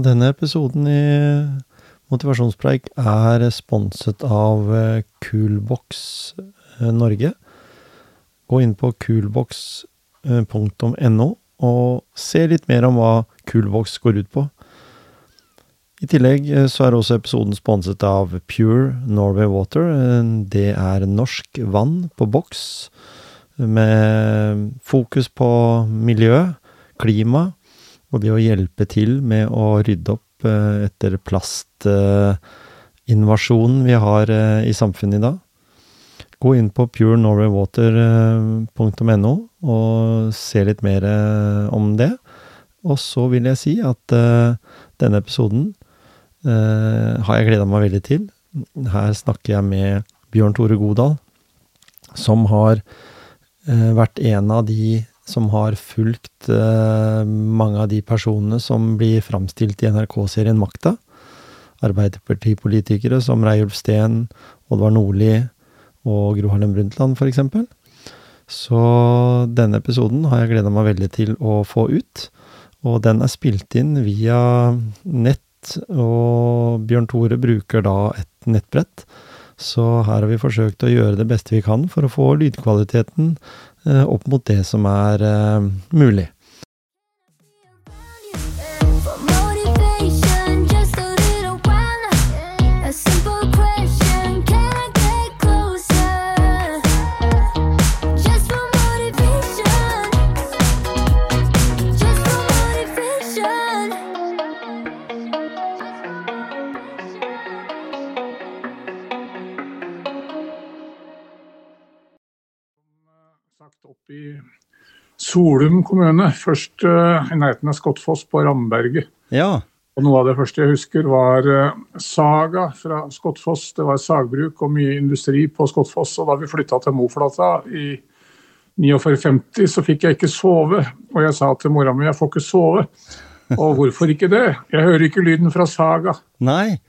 Denne episoden i Motivasjonspreik er sponset av eh, Coolbox eh, Norge. Gå inn på coolbox.no og se litt mer om hva Coolbox går ut på. I tillegg eh, så er også episoden sponset av Pure Norway Water. Det er norsk vann på boks, med fokus på miljø, klima og det å hjelpe til med å rydde opp eh, etter plastinvasjonen vi har eh, i samfunnet i dag. Gå inn på purenorwaywater.no og se litt mer om det. Og så vil jeg si at denne episoden har jeg gleda meg veldig til. Her snakker jeg med Bjørn Tore Godal, som har vært en av de som har fulgt uh, mange av de personene som blir framstilt i NRK-serien Makta. Arbeiderpartipolitikere som Reiulf Steen, Oddvar Nordli og Gro Harlem Brundtland f.eks. Så denne episoden har jeg gleda meg veldig til å få ut. Og den er spilt inn via nett, og Bjørn Tore bruker da et nettbrett. Så her har vi forsøkt å gjøre det beste vi kan for å få lydkvaliteten Eh, opp mot det som er eh, mulig. Solum kommune. Først uh, i nærheten av Skottfoss på Ramberget. Ja. Og Noe av det første jeg husker, var uh, Saga fra Skottfoss. Det var sagbruk og mye industri på Skottfoss. Og da vi flytta til Moflata i 49-50, så fikk jeg ikke sove. Og jeg sa til mora mi jeg får ikke sove. Og hvorfor ikke det? Jeg hører ikke lyden fra Saga. Nei.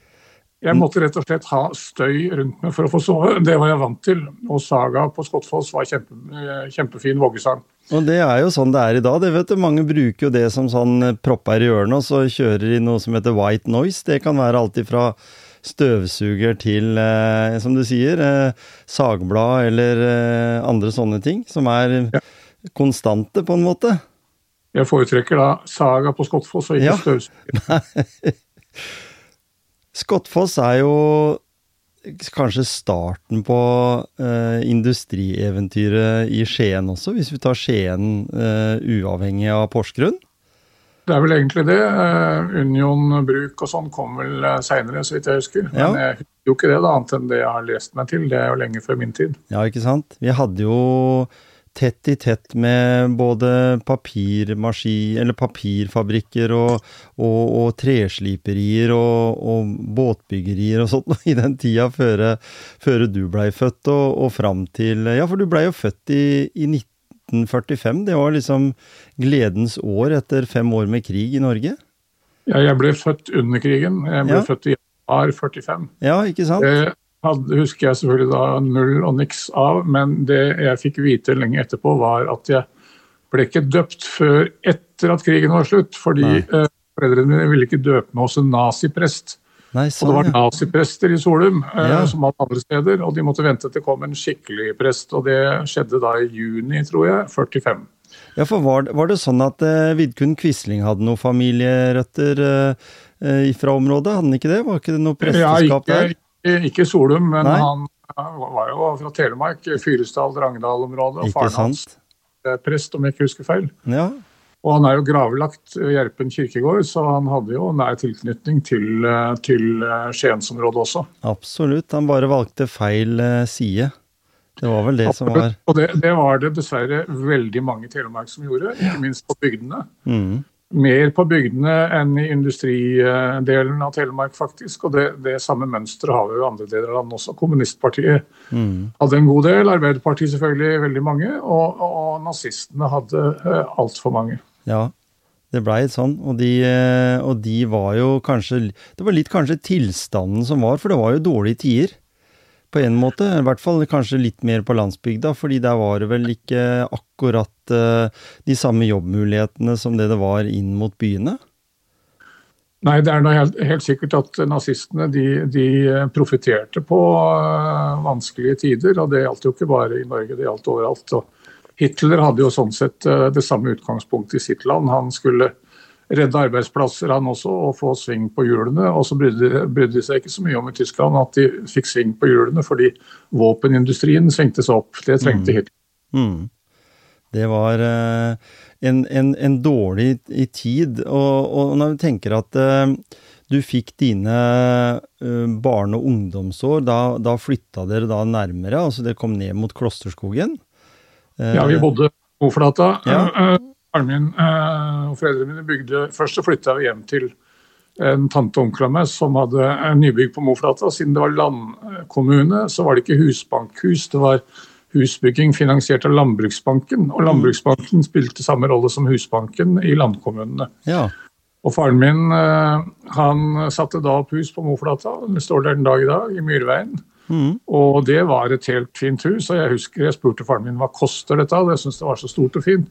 Jeg måtte rett og slett ha støy rundt meg for å få sove. Det var jeg vant til. Og Saga på Skottfoss var kjempe, eh, kjempefin voggesang. Og det er jo sånn det er i dag. det vet du. Mange bruker jo det som sånn eh, propper i ørene, og så kjører de noe som heter white noise. Det kan være alltid fra støvsuger til, eh, som du sier, eh, sagblad eller eh, andre sånne ting. Som er ja. konstante, på en måte. Jeg foretrekker da Saga på Skottfoss og ikke ja. støvsuger. Skottfoss er jo kanskje starten på eh, industrieventyret i Skien også, hvis vi tar Skien eh, uavhengig av Porsgrunn? Det er vel egentlig det. Eh, Union Bruk og sånn kom vel seinere, så vidt jeg husker. Ja. Men jeg husker jo ikke det, da, annet enn det jeg har lest meg til. Det er jo lenge før min tid. Ja, ikke sant. Vi hadde jo tett i tett med både papirfabrikker og, og, og tresliperier og, og, båtbyggerier og sånt i den tida før, før du blei født og, og fram til Ja, for du blei jo født i, i 1945. Det var liksom gledens år etter fem år med krig i Norge? Ja, jeg ble født under krigen. Jeg ble ja. født i januar 45. Ja, ikke sant? Eh, hadde, husker jeg selvfølgelig da null og niks av, men det jeg fikk vite lenge etterpå, var at jeg ble ikke døpt før etter at krigen var slutt. Fordi eh, foreldrene mine ville ikke døpe meg hos en naziprest. Nei, sånn, og det var ja. naziprester i Solum, eh, ja. som alle andre steder, og de måtte vente til det kom en skikkelig prest. Og det skjedde da i juni, tror jeg, 45. Ja, for var, var det sånn at eh, Vidkun Quisling hadde noen familierøtter eh, eh, fra området? Hadde han ikke det? Var ikke det noe presteskap ja, ikke, der? Ikke Solum, men Nei. han var jo fra Telemark. Fyresdal-Drangedal-området. Og faren hans er prest, om jeg ikke husker feil. Ja. Og han er jo gravlagt i Gjerpen kirkegård, så han hadde jo nær tilknytning til, til Skiensområdet også. Absolutt, han bare valgte feil eh, side. Det var vel det Absolutt. som var Og det, det, var det dessverre veldig mange i Telemark som gjorde, ikke minst på bygdene. Mm mer på bygdene enn i industridelen av Telemark, faktisk. Og det, det samme mønsteret har vi jo i andre deler av landet også. Kommunistpartiet mm. hadde en god del, Arbeiderpartiet selvfølgelig veldig mange, og, og nazistene hadde uh, altfor mange. Ja, det blei sånn, og de, eh, og de var jo kanskje Det var litt kanskje tilstanden som var, for det var jo dårlige tider på en måte. I hvert fall kanskje litt mer på landsbygda, fordi der var det vel ikke akkurat uh, de samme jobbmulighetene som det det var inn mot byene? Nei, det er helt, helt sikkert at nazistene de, de profitterte på uh, vanskelige tider. Og det gjaldt jo ikke bare i Norge, det gjaldt overalt. Og Hitler hadde jo sånn sett det samme utgangspunktet i sitt land. Han skulle redde arbeidsplasser han også, og få sving på hjulene. Og så brydde, brydde de seg ikke så mye om i Tyskland at de fikk sving på hjulene, fordi våpenindustrien svingte seg opp. Det trengte Hitler. Mm. Det var uh, en, en, en, dårlig i tid. Og, og, når vi tenker at uh, du fikk dine uh, barne- og ungdomsår, da, da flytta dere da nærmere? Altså dere kom ned mot Klosterskogen? ja, vi bodde på Oflata. Ja. Faren min og foreldrene mine bygde Først så flytta vi hjem til en tante og onkel av meg som hadde en nybygg på Moflata. Siden det var landkommune, så var det ikke husbankhus. Det var husbygging finansiert av Landbruksbanken. Og Landbruksbanken spilte samme rolle som Husbanken i landkommunene. Ja. Og faren min eh, han satte da opp hus på Moflata. Det står der en dag i dag, i Myrveien. Mm. Og det var et helt fint hus. Og jeg husker jeg spurte faren min hva koster dette, og jeg syntes det var så stort og fint.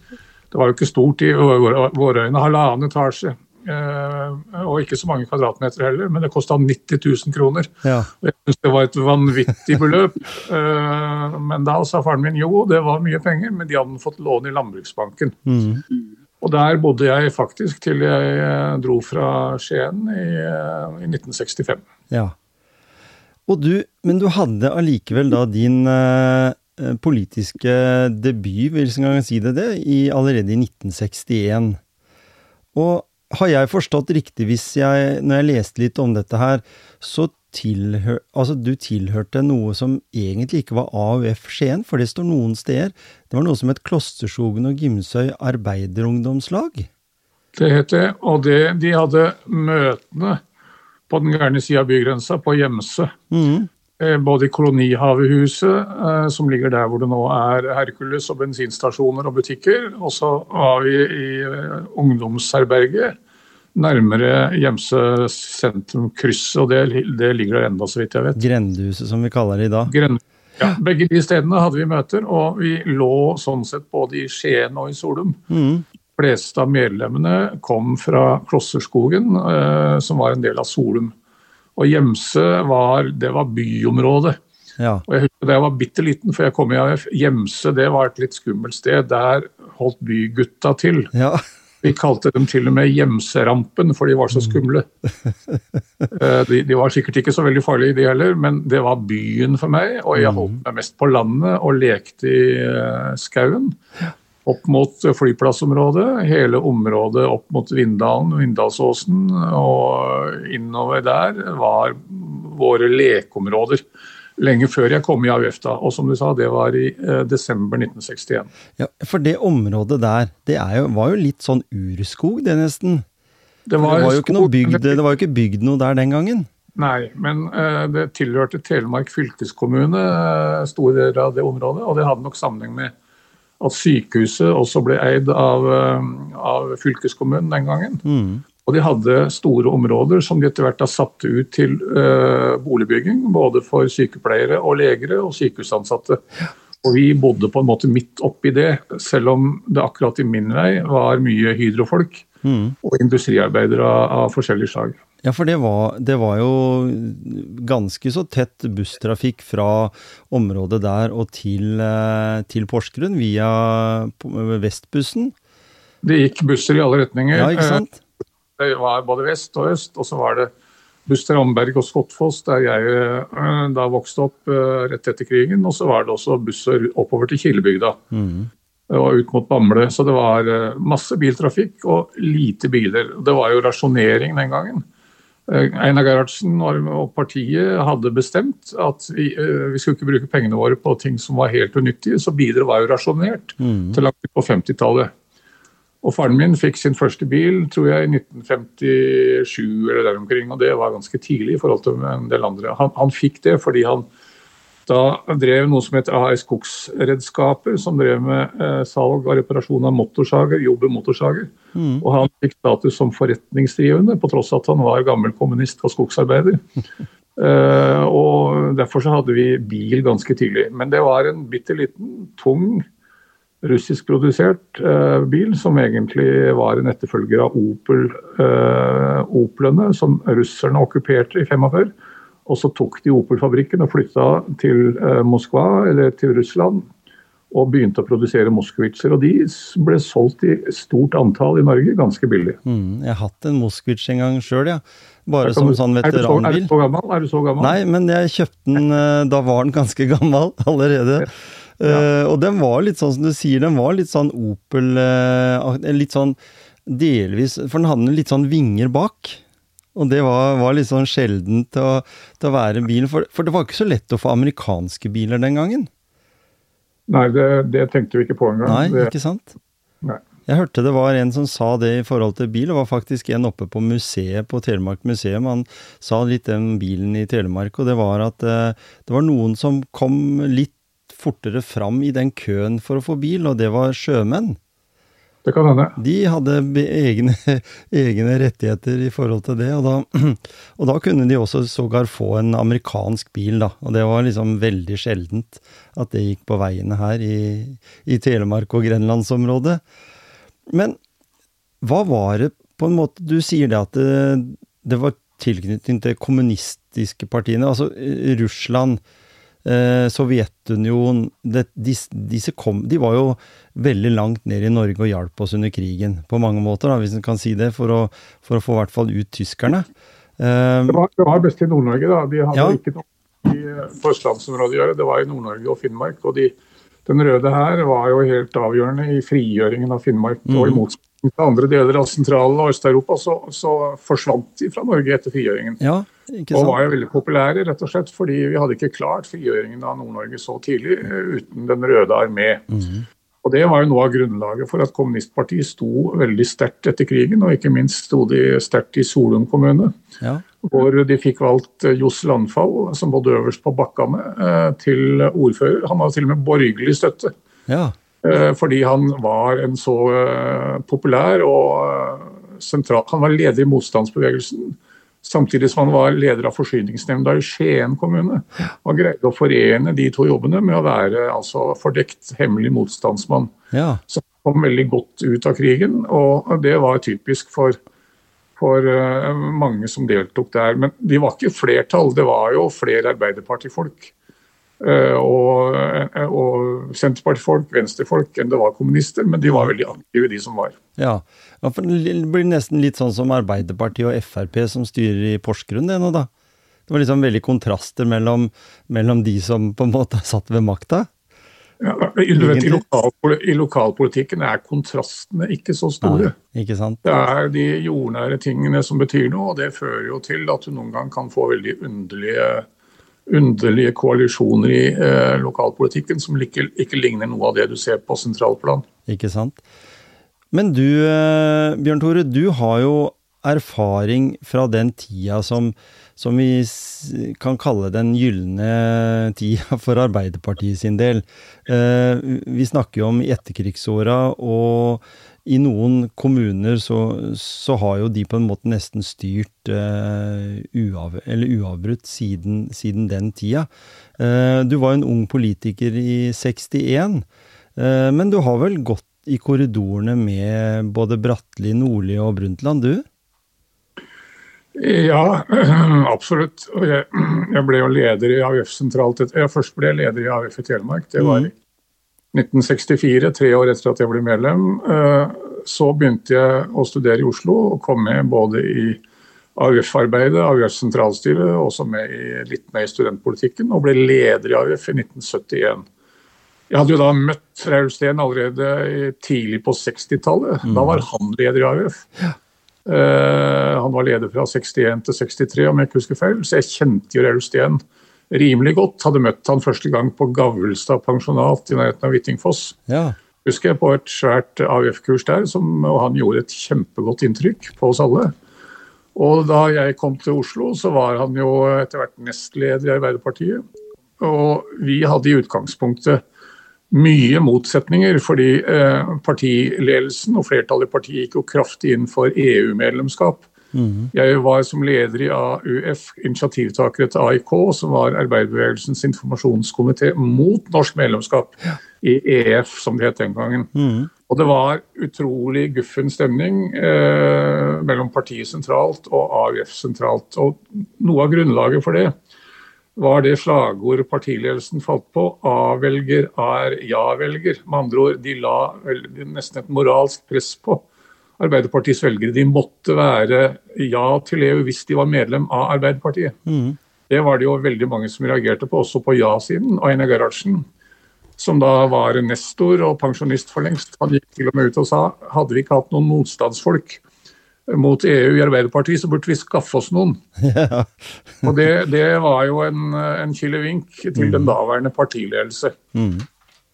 Det var jo ikke stort i våre øyne, halvannen etasje. Uh, og ikke så mange kvadratmeter heller, men det kosta 90 000 kroner. Ja. Jeg synes det var et vanvittig beløp. Uh, men da sa faren min jo, det var mye penger, men de hadde fått lån i Landbruksbanken. Mm. Og der bodde jeg faktisk til jeg eh, dro fra Skien i, i 1965. Ja. Du, men du hadde allikevel da din uh, politiske debut, vil jeg si det, det i, allerede i 1961. Og har jeg forstått riktig hvis jeg, når jeg leste litt om dette her, så tilhør, altså du tilhørte noe som egentlig ikke var AUF Skien, for det står noen steder. Det var noe som het Klosterskogen og Gimsøy arbeiderungdomslag? Det het det, og det, de hadde møtene på den gærne sida av bygrensa, på Gjemse. Mm. Både i Kolonihavehuset, eh, som ligger der hvor det nå er Hercules og bensinstasjoner og butikker. Og så var vi i eh, ungdomsherberget nærmere Gjemse sentrum krysset, og det, det, ligger der enda, så vidt jeg vet. Grendehuset, som vi kaller det i dag. Grend, ja, begge de stedene hadde vi møter, og vi lå sånn sett både i Skien og i Solum. Mm. De fleste av medlemmene kom fra Klosserskogen, eh, som var en del av Solum. Og Gjemse var, det var byområdet. Ja. Og jeg husker Da jeg var bitte liten, for jeg kom i AUF, Gjemse det var et litt skummelt sted. Der holdt bygutta til. Ja. Vi kalte dem til og med Gjemserampen, for de var så skumle. Eh, de, de, var sikkert ikke så veldig farlige, de heller, men det var byen for meg. Og jeg holdt meg mest på landet og lekte i uh, skauen. Opp mot flyplassområdet, hele området opp mot Vindalen, Vindalsåsen og innover der var våre lekeområder lenge før jeg kom i AUF. da, Og som du sa, det var i eh, desember 1961. Ja, For det området der, det jo, var jo litt sånn urskog, det nesten? Det var, det var jo ikke bygd, det var jo ikke bygd noe der den gangen? Nei, men uh, det tilhørte Telemark fylkeskommune, uh, store deler av det området. Og det hadde nok sammenheng med at sykehuset også ble eid av, uh, av fylkeskommunen den gangen. Mm. Og de hadde store områder som de etter hvert har satt ut til uh, boligbygging. Både for sykepleiere og legere og sykehusansatte. Og vi bodde på en måte midt oppi det, selv om det akkurat i min vei var mye hydrofolk mm. og industriarbeidere av, av forskjellig slag. Ja, for det var, det var, jo ganske så tett busstrafikk fra området der og til, eh, til Porsgrunn via Vestbussen. Det gikk busser i alle retninger. Ja, ikke sant? Det var både vest og øst, og så var det buss til Ramberg og Skottfoss, der jeg uh, da vokste opp rett etter krigen. Og så var det også busser oppover til Kilebygda mm. og ut mot Bamble. Så det var masse biltrafikk og lite biler. Det var jo rasjonering den gangen. Einar Gerhardsen og partiet hadde bestemt at vi, vi, skulle ikke bruke pengene våre på ting som var helt unyttige, så biler var jo rasjonert mm. til langt på 50-tallet. Og faren min fikk sin første bil tror jeg i 1957 eller der omkring, og det var ganske tidlig i forhold til en del andre. Han, han fikk det fordi han da drev noe som heter AS Skogsredskaper, som drev med eh, salg og reparasjon av motorsager, jobber motorsager. Mm. Og han fikk status som forretningsdrivende, på tross at han var gammel kommunist og skogsarbeider. eh, og Derfor så hadde vi bil ganske tidlig. Men det var en bitte liten, tung russiskprodusert eh, bil, som egentlig var en etterfølger av Opel, eh, Opelene, som russerne okkuperte i 45. Og så tok de Opel-fabrikken og flytta til uh, Moskva, eller til Russland, og begynte å produsere Moskvitser. Og de ble solgt i stort antall i Norge, ganske billig. Mm, jeg har hatt en Moskvits en gang sjøl, ja. Bare som sånn veteranbil. Er du, så, gammel? er du så gammel? Nei, men jeg kjøpte den Da var den ganske gammel allerede. Ja. Uh, og den var litt sånn som du sier, den var litt sånn Opel uh, Litt sånn delvis For den hadde litt sånn vinger bak. Og det var, var litt sånn sjeldent til å, til å være bilen. For, for, det var ikke så lett å få amerikanske biler den gangen. Nei, det, det tenkte vi ikke på engang. Nei, det, ikke sant? Nei. Jeg hørte det var en som sa det i forhold til bil. Det var faktisk en oppe på museet på Telemark museum. Han sa litt om bilen i Telemark, og det var at uh, det var noen som kom litt fortere fram i den køen for å få bil, og det var sjømenn. Det kan hende. De hadde egne, egne, rettigheter i forhold til det, og da, og da kunne de også sågar få en amerikansk bil, da. Og det var liksom veldig sjeldent at det gikk på veiene her i, i Telemark og grenlandsområdet. Men hva var det på en måte Du sier det at det, det var tilknytning til kommunistiske partiene, altså Russland eh, Sovjetunionen Disse kom De var jo veldig langt ned i Norge og hjalp oss under krigen, på mange måter, da, hvis en kan si det, for å, for å få i hvert fall ut tyskerne. Eh, det, var, det var best i Nord-Norge, da. De hadde ja. ikke noe i, på østlandsområdet å gjøre. Det var i Nord-Norge og Finnmark. og de den røde her var jo helt avgjørende i frigjøringen av Finnmark. Mm. Og i motsetning til andre deler av Sentral- og Øst-Europa, så, så, forsvant de fra Norge etter frigjøringen. Ja, og var jo veldig populære, rett og slett fordi vi hadde ikke klart frigjøringen av Nord-Norge så tidlig eh, uten Den røde armé. Mm. Og Det var jo noe av grunnlaget for at kommunistpartiet sto veldig sterkt etter krigen, og ikke minst sto de sterkt i Solund kommune. Ja. Hvor de fikk valgt eh, Johs Landfall, som bodde øverst på bakkene, eh, til ordfører. Han hadde til og med borgerlig støtte. Ja. Fordi han var en så populær og sentral Han var leder i motstandsbevegelsen. Samtidig som han var leder av forsyningsnemnda i Skien kommune. Og greide å forene de to jobbene med å være altså, fordekt hemmelig motstandsmann. Ja. Så han kom veldig godt ut av krigen, og det var typisk for, for uh, mange som deltok der. Men de var ikke flertall, det var jo flere arbeiderpartifolk. Uh, og, uh, og Senterpartifolk, venstrefolk, enn det var kommunister. Men de var veldig aktive, de som var. Ja, ja, for Det blir nesten litt sånn som Arbeiderpartiet og Frp som styrer i Porsgrunn, det nå, da. Det var liksom veldig kontraster mellom, mellom de som på en måte satt ved makta. Ja, i, vet, i, lokal, I lokalpolitikken er kontrastene ikke så store. Nei, ikke sant? Det er de jordnære tingene som betyr noe, og det fører jo til at du noen gang kan få veldig underlige, underlige koalisjoner i eh, lokalpolitikken som ikke, ikke ligner noe av det du ser på sentralplan. Ikke sant. Men du, eh, Bjørn Tore, du har jo erfaring fra den tida som, som vi kan kalle den gylne tida for Arbeiderpartiet sin del. Eh, vi snakker jo om etterkrigsåra, og i noen kommuner så, så, har jo de på en måte nesten styrt uh, uav, uavbrutt siden, siden, den tida. Uh, du var en ung politiker i 61, uh, men du har vel gått i korridorene med både Bratteli, Nordli og Brundtland, du? Ja, absolutt. Jeg, jeg, ble jo leder i AUF sentralt. Jeg først ble jeg leder i AUF i Telemark. Det var i 1964, tre år etter at jeg ble medlem. Eh, så begynte jeg å studere i Oslo og kom med både i AUF-arbeidet, AUF sentralstyret, og også med i, litt med i studentpolitikken, og ble leder i AUF i 1971. Jeg hadde jo da møtt Raul Steen allerede tidlig på 60-tallet. Mm. Da var han leder i AUF. Uh, han var leder fra 61 til 63, om jeg ikke husker feil. Så jeg kjente jo Raul Steen rimelig godt. Hadde møtt han første gang på Gavlstad pensjonat i nærheten av Hvittingfoss. Ja. Husker jeg på et svært AUF-kurs der, som, og han gjorde et kjempegodt inntrykk på oss alle. Og da jeg kom til Oslo, så var han jo etter hvert nestleder i Arbeiderpartiet. Og vi hadde i utgangspunktet mye motsetninger, fordi eh, partiledelsen og flertallet i partiet gikk jo kraftig inn for EU-medlemskap. Mm. Jeg var som leder i AUF, initiativtakere til AIK, som var arbeiderbevegelsens informasjonskomité mot norsk medlemskap ja. i EF, som det het den gangen. Mm. Og det var utrolig guffen stemning eh, mellom partiet sentralt og AUF sentralt. Og noe av grunnlaget for det var det slagordet partiledelsen falt på. A-velger er ja-velger. Med andre ord, de la nesten et moralsk press på Arbeiderpartiets velgere. De måtte være ja til EU hvis de var medlem av Arbeiderpartiet. Mm. Det var det jo veldig mange som reagerte på, også på ja-siden. Aina Gerhardsen, som da var nestor og pensjonist for lengst, han gikk til og med ut og sa hadde vi ikke hatt noen motstandsfolk mot EU i Arbeiderpartiet, så burde vi skaffe oss noen. Ja. og det, det, var jo en, en kilevink til mm. den daværende partiledelse. Mm.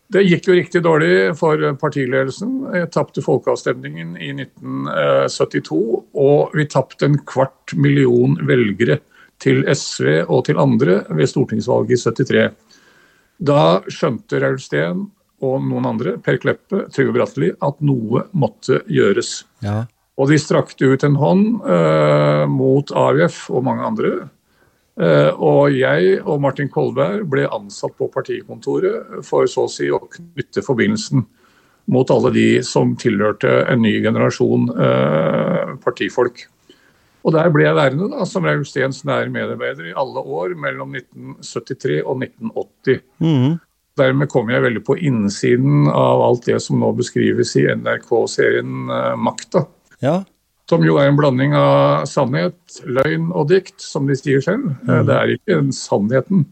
Det gikk jo riktig dårlig for partiledelsen. Jeg tapte folkeavstemningen i 1972, og vi tapte en kvart million velgere til SV og til andre ved stortingsvalget i 73. Da skjønte Raul Steen og noen andre, Per Kleppe, Trygve Bratteli, at noe måtte gjøres. Ja. Og de strakte ut en hånd uh, mot AUF og mange andre Eh, og jeg og Martin Kolberg ble ansatt på partikontoret for så å si å knytte forbindelsen mot alle de som tilhørte en ny generasjon eh, partifolk. Og der ble jeg værende da, som Raul Steens nære medarbeider i alle år mellom 1973 og 1980. Mm. Dermed kom jeg veldig på innsiden av alt det som nå beskrives i NRK-serien eh, Makta. Ja. Som jo er en blanding av sannhet, løgn og dikt, som de sier selv. Mm. Det er ikke en sannheten,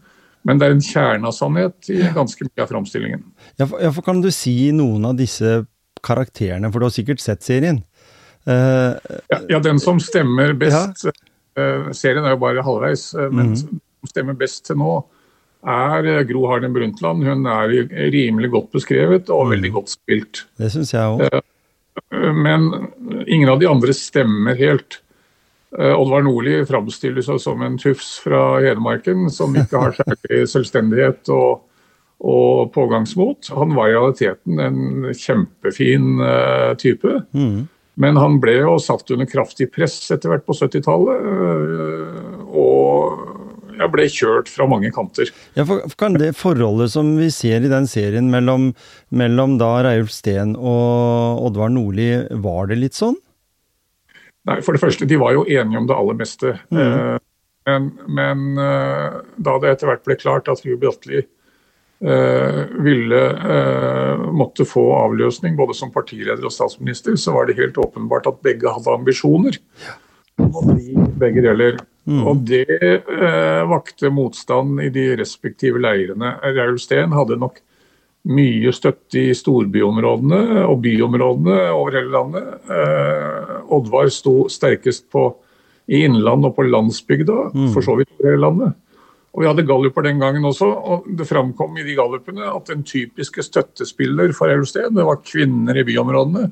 men det er en kjerne av sannhet i ganske mye av framstillingen. Ja, for, ja, for kan du si noen av disse karakterene, for du har sikkert sett serien? Uh, ja, ja, den som stemmer best ja. uh, Serien er jo bare halvveis, uh, men mm. som stemmer best til nå, er Gro Harlem Brundtland. Hun er rimelig godt beskrevet og mm. veldig godt spilt. Det syns jeg òg. Men ingen av de andre stemmer helt. Eh, Oddvar Nordli framstiller seg som en tufs fra Hedmarken som ikke har særlig selvstendighet og, og, pågangsmot. Han var i realiteten en kjempefin uh, type. Mm. Men han ble jo satt under kraftig press etter hvert på 70-tallet. Uh, og jeg ble kjørt fra mange kanter. Ja, for, kan det forholdet som vi ser i den serien mellom, mellom da Reiulf Steen og Oddvar Nordli, var det litt sånn? Nei, For det første, de var jo enige om det aller meste. Mm. Eh, men, men eh, da det etter hvert ble klart at Hugh Bratteli eh, ville eh, måtte få avløsning både som partileder og statsminister, så var det helt åpenbart at begge hadde ambisjoner Og bli begge deler. Mm. Og det eh, vakte motstand i de respektive leirene. Raul Steen hadde nok mye støtte i storbyområdene og byområdene over hele landet. Eh, Oddvar sto sterkest på, i innlandet og på landsbygda, mm. for så vidt over hele landet. Og Vi hadde galluper den gangen også, og det framkom i de gallupene at den typiske støttespiller for Raul Steen det var kvinner i byområdene.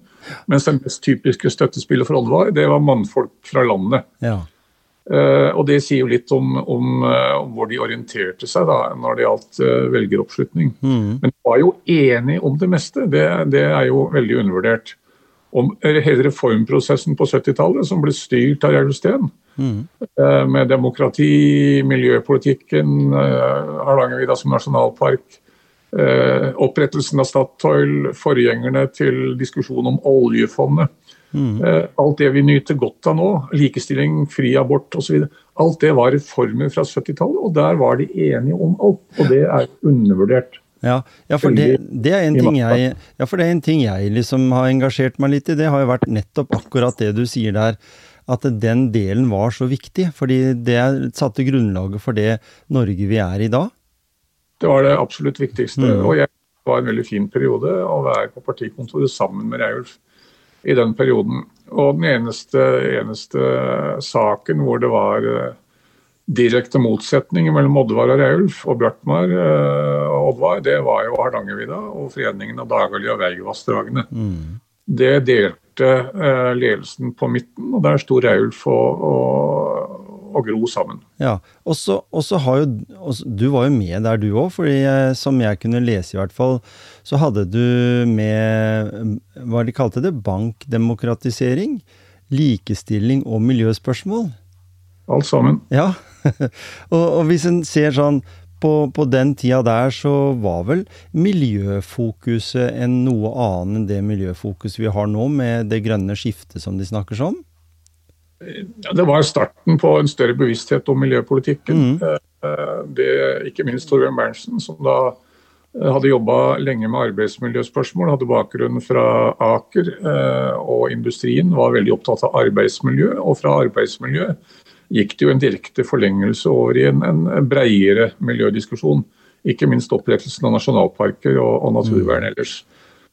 Mens den mest typiske støttespiller for Oddvar det var mannfolk fra landet. Ja. Uh, og Det sier jo litt om, om, uh, om, hvor de orienterte seg da, når det gjaldt uh, velgeroppslutning. Mm. Men de var jo enige om det meste. Det, det er jo veldig undervurdert. Om hele reformprosessen på 70-tallet, som ble styrt av Gjermund Steen, mm. med demokrati, miljøpolitikken, Hardangervidda som nasjonalpark, opprettelsen av Statoil, forgjengerne til diskusjonen om oljefondet. Mm. Eh, alt det vi nyter godt av nå, likestilling, fri abort osv., alt det var reformer fra 70-tallet, og der var de enige om alt. Og det er undervurdert. Ja, ja, for det, det, er en ting jeg, ja, for det er en ting jeg liksom har engasjert meg litt i. Det har jo vært nettopp akkurat det du sier der. At den delen var så viktig. Fordi det satte grunnlaget for det Norge vi er i dag. Det var det absolutt viktigste. Mm. Og jeg var en veldig fin periode å være på partikontoret sammen med Reiulf i den perioden. Og den eneste, eneste saken hvor det var uh, direkte motsetninger mellom Oddvar og Reulf og Bjartmar uh, og Oddvar, det var jo Hardangervidda og Foreningen av Dagali- og Veigvassdragene. Mm. Det delte uh, ledelsen på midten, og der sto Reulf og, og og gro sammen. Ja, og så har jo Du var jo med der du òg, fordi som jeg kunne lese i hvert fall, så hadde du med hva de kalte det, bankdemokratisering likestilling og miljøspørsmål. Alt sammen. Ja, og, og hvis en ser sånn på, på, den tida der så var vel miljøfokuset en noe annet enn det miljøfokuset vi har nå, med det grønne skiftet som de snakker om? Det var starten på en større bevissthet om miljøpolitikken. Mm. Eh, det, ikke minst Torbjørn Berntsen, som da eh, hadde jobba lenge med arbeidsmiljøspørsmål, hadde bakgrunn fra Aker eh, og industrien, var veldig opptatt av arbeidsmiljø. Og fra arbeidsmiljø gikk det jo en direkte forlengelse over i en, en breiere miljødiskusjon. Ikke minst opprettelsen av nasjonalparker og, og naturvern mm.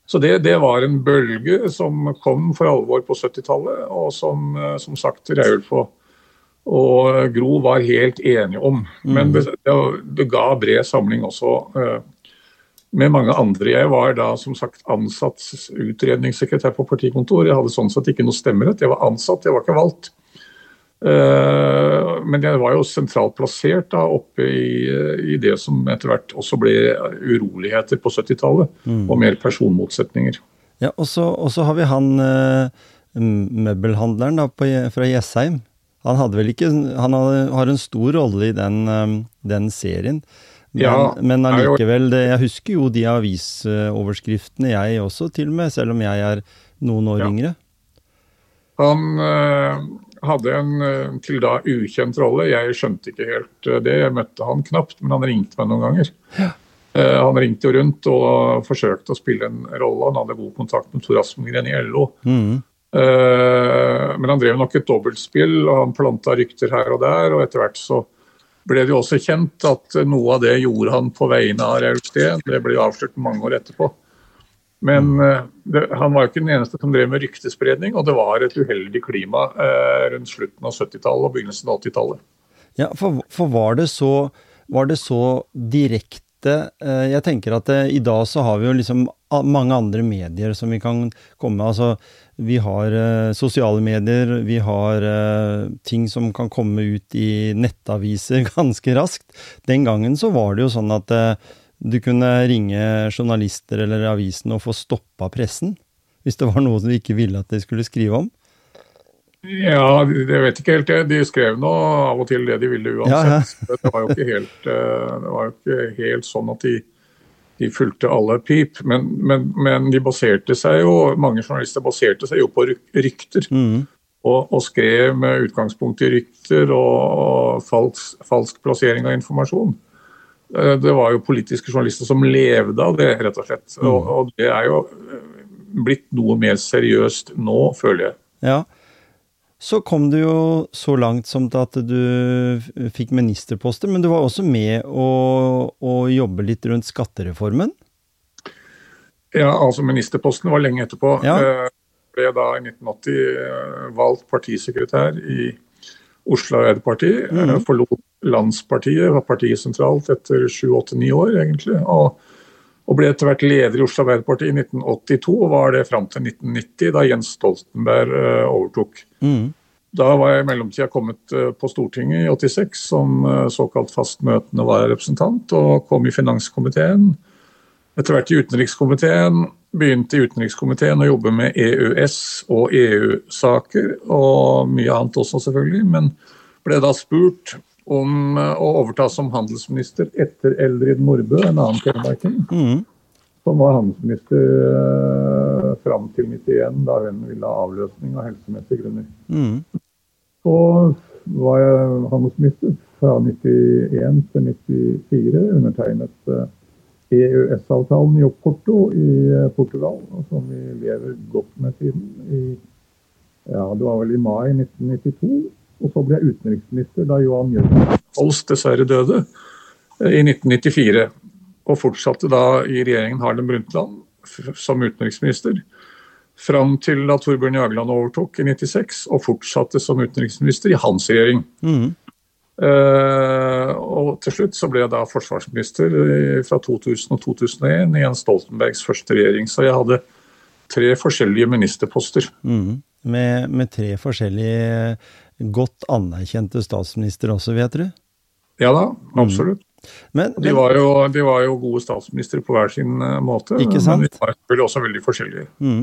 Så det, det, var en bølge som kom for alvor på 70-tallet, og som som sagt Reulf og, og Gro var helt enige om. Men mm. det, det ga bred samling også uh, med mange andre. Jeg var da som sagt ansatt utredningssekretær på partikontor. Jeg hadde sånn sett ikke noe stemmerett. Jeg var ansatt, jeg var ikke valgt. Eh, men jeg var jo sentralt plassert da, oppe i, i, det som etter hvert også ble uroligheter på 70-tallet, mm. og mer personmotsetninger. Ja, Og så har vi han uh, møbelhandleren da, på, fra Jessheim. Han hadde vel ikke Han hadde, har en stor rolle i den, den serien. Men, ja, men allikevel, det, jeg husker jo de avisoverskriftene, jeg også, til og med, selv om jeg er noen år ja. yngre. Han, hadde en eh, til da ukjent rolle. Jeg skjønte ikke helt eh, det. Jeg møtte han knapt, men han ringte meg noen ganger. Ja. Eh, han ringte jo rundt og forsøkte å spille en rolle. Han hadde god kontakt med Tor Aspengren i LO. Mm. Men han drev nok et dobbeltspill, og han planta rykter her og der. Og etter hvert så ble det jo også kjent at noe av det gjorde han på vegne av Raul Steen. Det ble avslørt mange år etterpå. Men uh, det, han var jo ikke den eneste som drev med ryktespredning, og det var et uheldig klima uh, rundt slutten av 70-tallet og begynnelsen av 80-tallet. Ja, for, for, var, det så, var det så direkte uh, Jeg tenker at i dag så har vi jo liksom mange andre medier som vi kan komme med. Altså, vi har sosiale medier, vi har ting som kan komme ut i nettaviser ganske raskt. Den gangen så var det jo sånn at du kunne ringe journalister eller avisen og få stoppa pressen? Hvis det var noe du ikke ville at de skulle skrive om? Ja, jeg vet ikke helt. De skrev nå av og til det de ville uansett. Ja, ja. det, var helt, eh, det var jo ikke helt sånn at de, de fulgte alle pip. Men, men, men, de baserte seg jo, mange journalister baserte seg jo på rykter. Mm. Og, og, skrev med utgangspunkt i rykter og falsk, falsk plassering av informasjon. Eh, det var jo politiske journalister som levde av det, rett og slett. Mm. Og, og, det er jo eh, blitt noe mer seriøst nå, føler jeg. Ja. Så kom du jo så langt som til at du fikk ministerposter, men du var også med å, å jobbe litt rundt skattereformen? Ja, altså ministerposten var lenge etterpå. Ja. Eh, ble da i 1980 valgt partisekretær i Oslo Arbeiderparti. Mm. Forlot Landspartiet, var partiet sentralt etter sju-åtte-ni år, egentlig. Og, og, ble etter hvert leder i Oslo Arbeiderparti i 1982, og var det fram til 1990, da Jens Stoltenberg uh, overtok. Mm. Da var jeg i mellomtida kommet uh, på Stortinget i 86 som uh, såkalt fastmøtende vararepresentant, og kom i finanskomiteen. Etter hvert i utenrikskomiteen. Begynte i utenrikskomiteen å jobbe med EØS og EU-saker, og mye annet også, selvfølgelig. Men ble da spurt om eh, å overta som handelsminister etter Eldrid Nordbø, en annen telemarking, mm. som var handelsminister uh, fram til 91, da hun ville ha avløsning av helsemessige grunner. Mm. Så var jeg handelsminister fra 91 til 94, undertegnet uh, eh, EØS-avtalen i Oporto i Portugal, som vi lever godt med siden. I, ja, det var vel i mai 1992. Og så ble jeg utenriksminister da Johan Jørgen Holst dessverre døde eh, i 1994. Og fortsatte da i regjeringen Harlem Brundtland som utenriksminister. Fram til da Torbjørn Jagland overtok i 96, og fortsatte som utenriksminister i hans regjering. Mm. Uh, og til slutt så ble jeg da forsvarsminister fra 2000 og 2001 i Jens Stoltenbergs første regjering. Så jeg hadde tre forskjellige ministerposter. Mm. Med, med, tre forskjellige godt anerkjente statsminister også, vet du? Ja da, absolutt. Men, de, var jo, de, var jo, gode statsministre på hver sin uh, måte, men de var selvfølgelig også veldig forskjellige. Mm.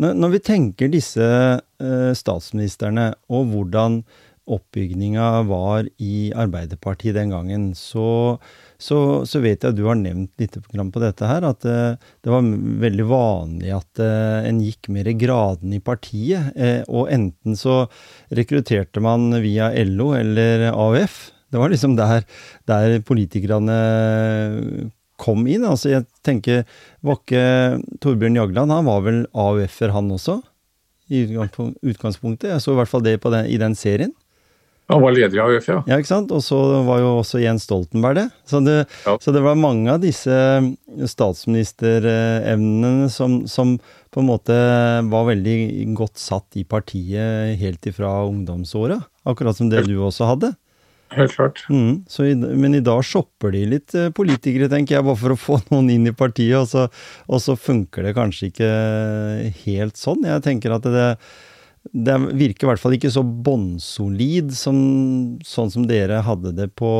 Når, når, vi tenker disse uh, statsministrene og hvordan oppbygninga var i Arbeiderpartiet den gangen, så, så, så, vet jeg at du har nevnt litt på dette her, at uh, det var veldig vanlig at en gikk mer i graden i partiet. og enten så rekrutterte man via LO eller AUF. Det var liksom der, der politikerne kom inn. Altså, jeg tenker Var ikke Torbjørn Jagland Han var vel AUF-er, han også? I utgangspunktet. Jeg så i hvert fall det den, i den serien. Han var leder i AUF, ja. Ja, ikke sant? Og så var jo også Jens Stoltenberg det. Så det, ja. så det var mange av disse statsministerevnene som, som, på en måte var veldig godt satt i partiet helt ifra ungdomsåra. Akkurat som det du også hadde. Helt klart. Mm, i, men i dag shopper de litt eh, politikere, tenker jeg, bare for å få noen inn i partiet, og så, og så funker det kanskje ikke helt sånn. Jeg tenker at det, det virker i hvert fall ikke så bånnsolid som sånn som dere hadde det på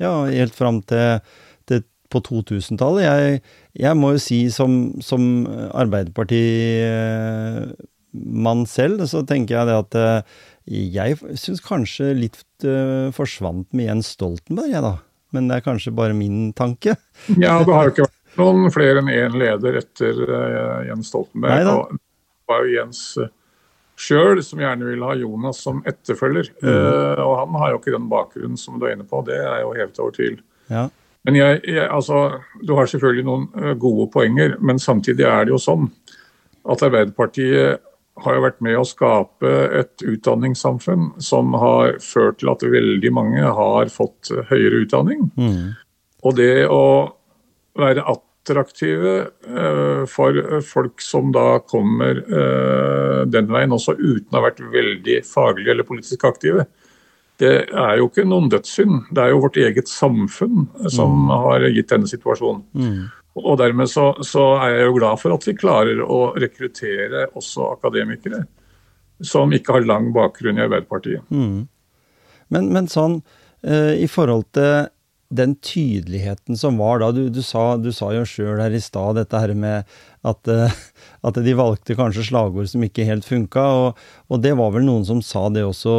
Ja, helt fram til, til på 2000-tallet. Jeg, jeg, må jo si som, som Arbeiderpartimann selv, så tenker jeg det at eh, jeg syns kanskje litt uh, forsvant med Jens Stoltenberg, jeg, da. Men det er kanskje bare min tanke. ja, det har jo ikke vært noen flere enn én leder etter uh, Jens Stoltenberg. Neida. Og det var jo Jens sjøl som gjerne vil ha Jonas som etterfølger. Mm. Uh, og han har jo ikke den bakgrunnen som du er inne på, det er jo hevet over tvil. Ja. Men jeg, jeg, altså, du har selvfølgelig noen gode poenger, men samtidig er det jo sånn at Arbeiderpartiet har jo vært med å skape et utdanningssamfunn som har ført til at veldig mange har fått høyere utdanning. Mm. Og det å være attraktive uh, for folk som da kommer uh, den veien, også uten å ha vært veldig faglig eller politisk aktive, det er jo ikke noen dødssynd. Det er jo vårt eget samfunn som mm. har gitt denne situasjonen. Mm. Og dermed så, så, er jeg jo glad for at vi klarer å rekruttere også akademikere som ikke har lang bakgrunn i Arbeiderpartiet. Mm. Men, men, sånn, i forhold til den tydeligheten som var da, du, du, sa, du sa, jo sjøl her i stad dette her med at, uh, at, de valgte kanskje slagord som ikke helt funka, og, og, det var vel noen som sa det også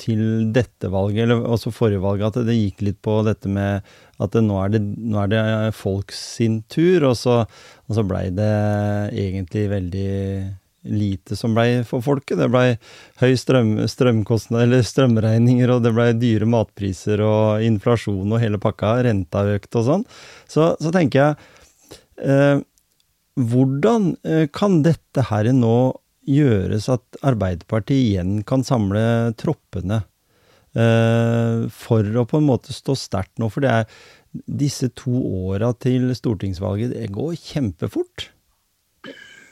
til dette valget, eller også forrige valget, at det gikk litt på dette med at nå, er det, nå er det folk sin tur, og så, og så blei det egentlig veldig lite som blei for folket. Det blei høy strøm, eller strømregninger, og det blei dyre matpriser og inflasjon og hele pakka. Renta økte og sånn. Så, så, tenker jeg eh, Hvordan eh, kan dette her nå gjøres at Arbeiderpartiet igjen kan samle troppene Eh, for å på en måte stå sterkt nå. For det er disse to åra til stortingsvalget, det går kjempefort.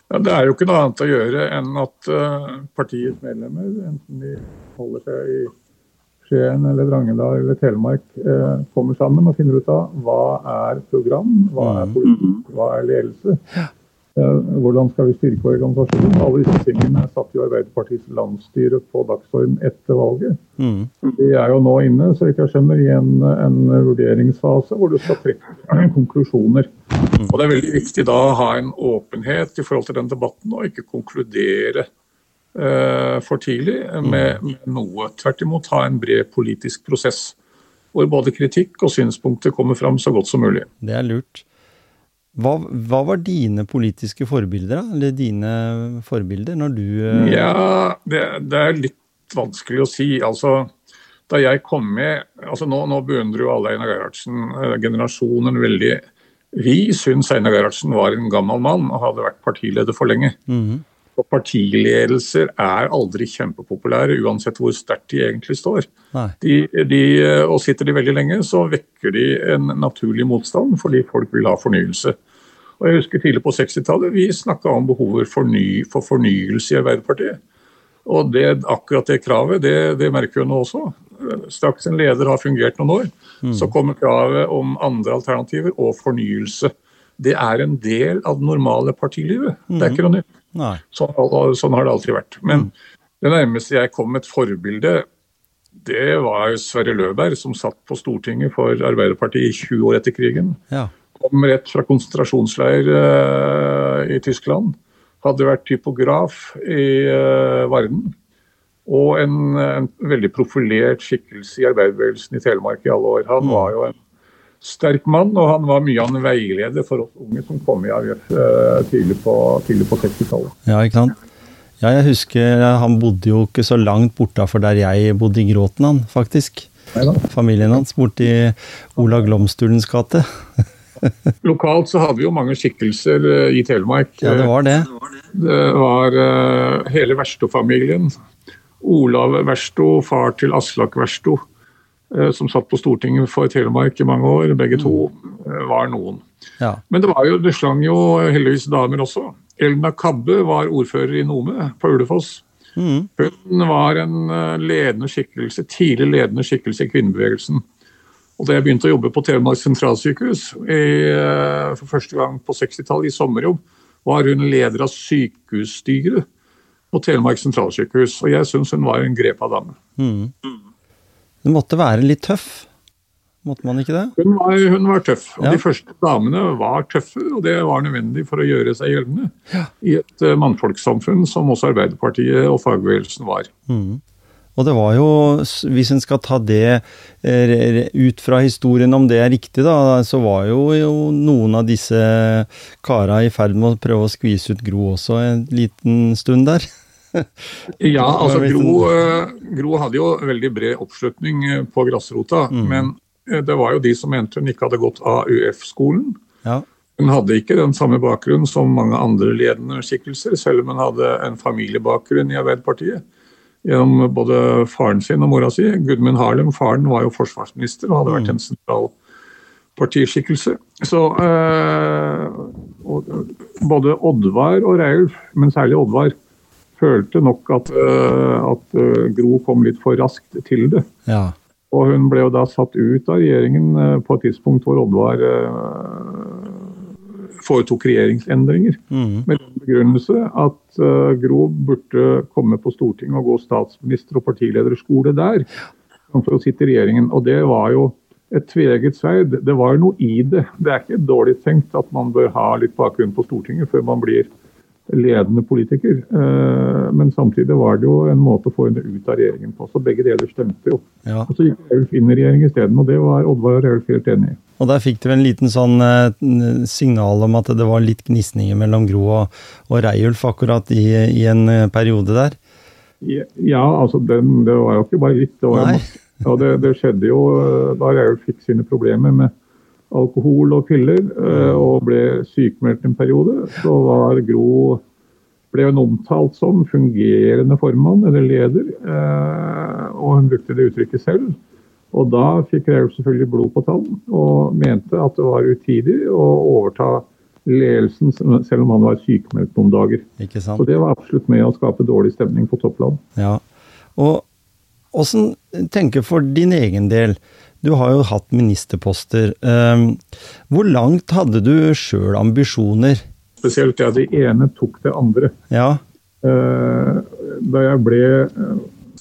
Ja, det er jo ikke noe annet å gjøre enn at uh, partiets medlemmer, enten de holder seg i Skien eller Drangedal eller Telemark, uh, kommer sammen og finner ut av hva er program, hva er mm. politikk, hva er ledelse. Hvordan skal vi styrke organisasjonen? Alle disse tingene satt jo Arbeiderpartiets landsstyre på dagsorden etter valget. Mm. De er jo nå inne så jeg skjønner, i en, en vurderingsfase hvor du skal trekke konklusjoner. Mm. Og Det er veldig viktig da å ha en åpenhet i forhold til den debatten, og ikke konkludere eh, for tidlig med, mm. med, noe. Tvert imot ha en bred politisk prosess hvor både kritikk og synspunkter kommer fram så godt som mulig. Det er lurt. Hva, hva, var dine politiske forbilder, da? Eller dine forbilder når du uh... Ja, det, det, er litt vanskelig å si. Altså, da jeg kom med altså Nå, nå beundrer jo alle Einar Gerhardsen, uh, generasjonen, veldig. Vi syns Einar Gerhardsen var en gammel mann og hadde vært partileder for lenge. Mm -hmm. Og partiledelser er aldri kjempepopulære, uansett hvor sterkt de egentlig står. De, de, og sitter de veldig lenge, så vekker de en naturlig motstand fordi folk vil ha fornyelse. Og jeg husker Tidlig på 60-tallet vi snakka om behovet for, ny, for, fornyelse i Arbeiderpartiet. Og det, akkurat det kravet det, det merker vi nå også. Straks en leder har fungert noen år, mm. så kommer kravet om andre alternativer og fornyelse. Det er en del av det normale partilivet. Mm. Det er ikke noe nytt. Sånn, sånn, har det alltid vært. Men mm. det nærmeste jeg kom et forbilde, det var Sverre Løberg, som satt på Stortinget for Arbeiderpartiet i 20 år etter krigen. Ja. Kom rett fra konsentrasjonsleir uh, i Tyskland. Hadde vært typograf i uh, Varden. Og en, en, veldig profilert skikkelse i arbeiderbevegelsen i Telemark i alle år. Han mm. var jo en sterk mann, og han var mye av en veileder for oss unge som kom i AUF uh, tidlig på, på 60-tallet. Ja, ikke sant? Ja, jeg husker han bodde jo ikke så langt bortafor der jeg bodde i Gråten, han, faktisk. Familien hans borti Olav Glomstulens gate. Lokalt så hadde vi jo mange skikkelser eh, i Telemark. Ja, det var det. Det var uh, hele Versto-familien. Olav Versto, far til Aslak Versto, uh, som satt på Stortinget for Telemark i mange år. Begge to uh, var noen. Ja. Men det, var jo, det slang jo heldigvis damer også. Elna Kabbe var ordfører i Nome, på Ulefoss. Mm. Hun var en eh, ledende skikkelse, tidlig ledende skikkelse i kvinnebevegelsen. Og Da jeg begynte å jobbe på Telemark sentralsykehus i, eh, for første gang på 60-tallet, i sommerjobb, var hun leder av sykehusstyret på Telemark sentralsykehus. Og jeg syns hun var en grepa dame. Mm. Hun måtte være litt tøff? Måtte man ikke det? Hun var, hun var tøff. og ja. De første damene var tøffe, og det var nødvendig for å gjøre seg gjeldende ja. i et uh, mannfolkssamfunn som også Arbeiderpartiet og fagbevegelsen var. Mm. Og det var jo, hvis en skal ta det eh, ut fra historien, om det er riktig, da, så var jo, jo noen av disse kara i ferd med å prøve å skvise ut Gro også en liten stund der. ja, altså Gro, eh, Gro, hadde jo veldig bred oppslutning på grasrota, mm. men Eh, det var jo de som mente hun ikke hadde gått AUF-skolen. Ja. Hun hadde ikke den samme bakgrunn som mange andre ledende skikkelser, selv om hun hadde en familiebakgrunn i Arbeiderpartiet. Gjennom både faren sin og mora si. Gudmund Harlem, faren var jo forsvarsminister og hadde vært mm. en sentral partiskikkelse. Så øh, både Oddvar og Reilf men særlig Oddvar, følte nok at, øh, at Gro kom litt for raskt til det. Ja. Og hun ble jo da satt ut av regjeringen eh, på et tidspunkt hvor Oddvar eh, foretok regjeringsendringer. Mm. Med den begrunnelse at uh, Gro burde komme på Stortinget og gå statsminister- og partilederskole der. For å sitte i regjeringen. Og det var jo et tveget sverd. Det var noe i det. Det er ikke dårlig tenkt at man bør ha litt bakgrunn på Stortinget før man blir ledende politiker. Eh, men samtidig var det jo en måte å få henne ut av regjeringen på. Så begge deler stemte jo. Ja. Og så gikk Raulf inn i regjering isteden, og det var Oddvar og Raulf helt enig i. Og der fikk du en liten sånn eh, signal om at det var litt gnisninger mellom Gro og, og Reiulf akkurat i, i, en eh, periode der? Ja, altså den, det var jo ikke bare litt. Det, var, og det, det skjedde jo da Reiulf fikk sine problemer med alkohol og piller eh, og ble sykemeldt en periode, så var Gro ble hun omtalt som fungerende formann eller leder, eh, og hun brukte det uttrykket selv. Og da fikk Reulf selvfølgelig blod på tann og mente at det var utidig å overta ledelsen selv om han var sykemeldt noen dager. Så det var absolutt med å skape dårlig stemning på toppland. Ja, og Åssen tenker for din egen del, du har jo hatt ministerposter. Ehm, hvor langt hadde du sjøl ambisjoner? Spesielt ja, det ene tok det andre. Ja. Eh, da jeg ble eh,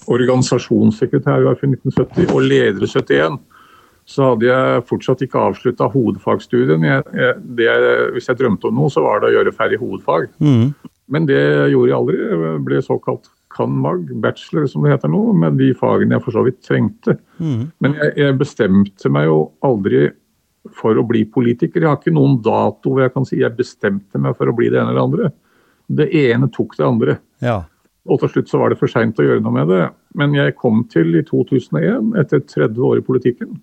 organisasjonssekretær i 1970 og leder i 71, så hadde jeg fortsatt ikke avslutta hovedfagstudien. Jeg, jeg, jeg, hvis jeg drømte om noe, så var det å gjøre ferdig hovedfag. Mm. Men det gjorde jeg aldri. Jeg ble såkalt cand.mag, bachelor som det heter nå, med de fagene jeg for så vidt trengte. Mm. Men jeg, jeg, bestemte meg jo aldri for å bli politiker. Jeg har ikke noen dato hvor jeg kan si jeg bestemte meg for å bli det ene eller andre. Det ene tok det andre. Ja. Og til slutt så var det for seint å gjøre noe med det. Men jeg kom til i 2001, etter 30 år i politikken,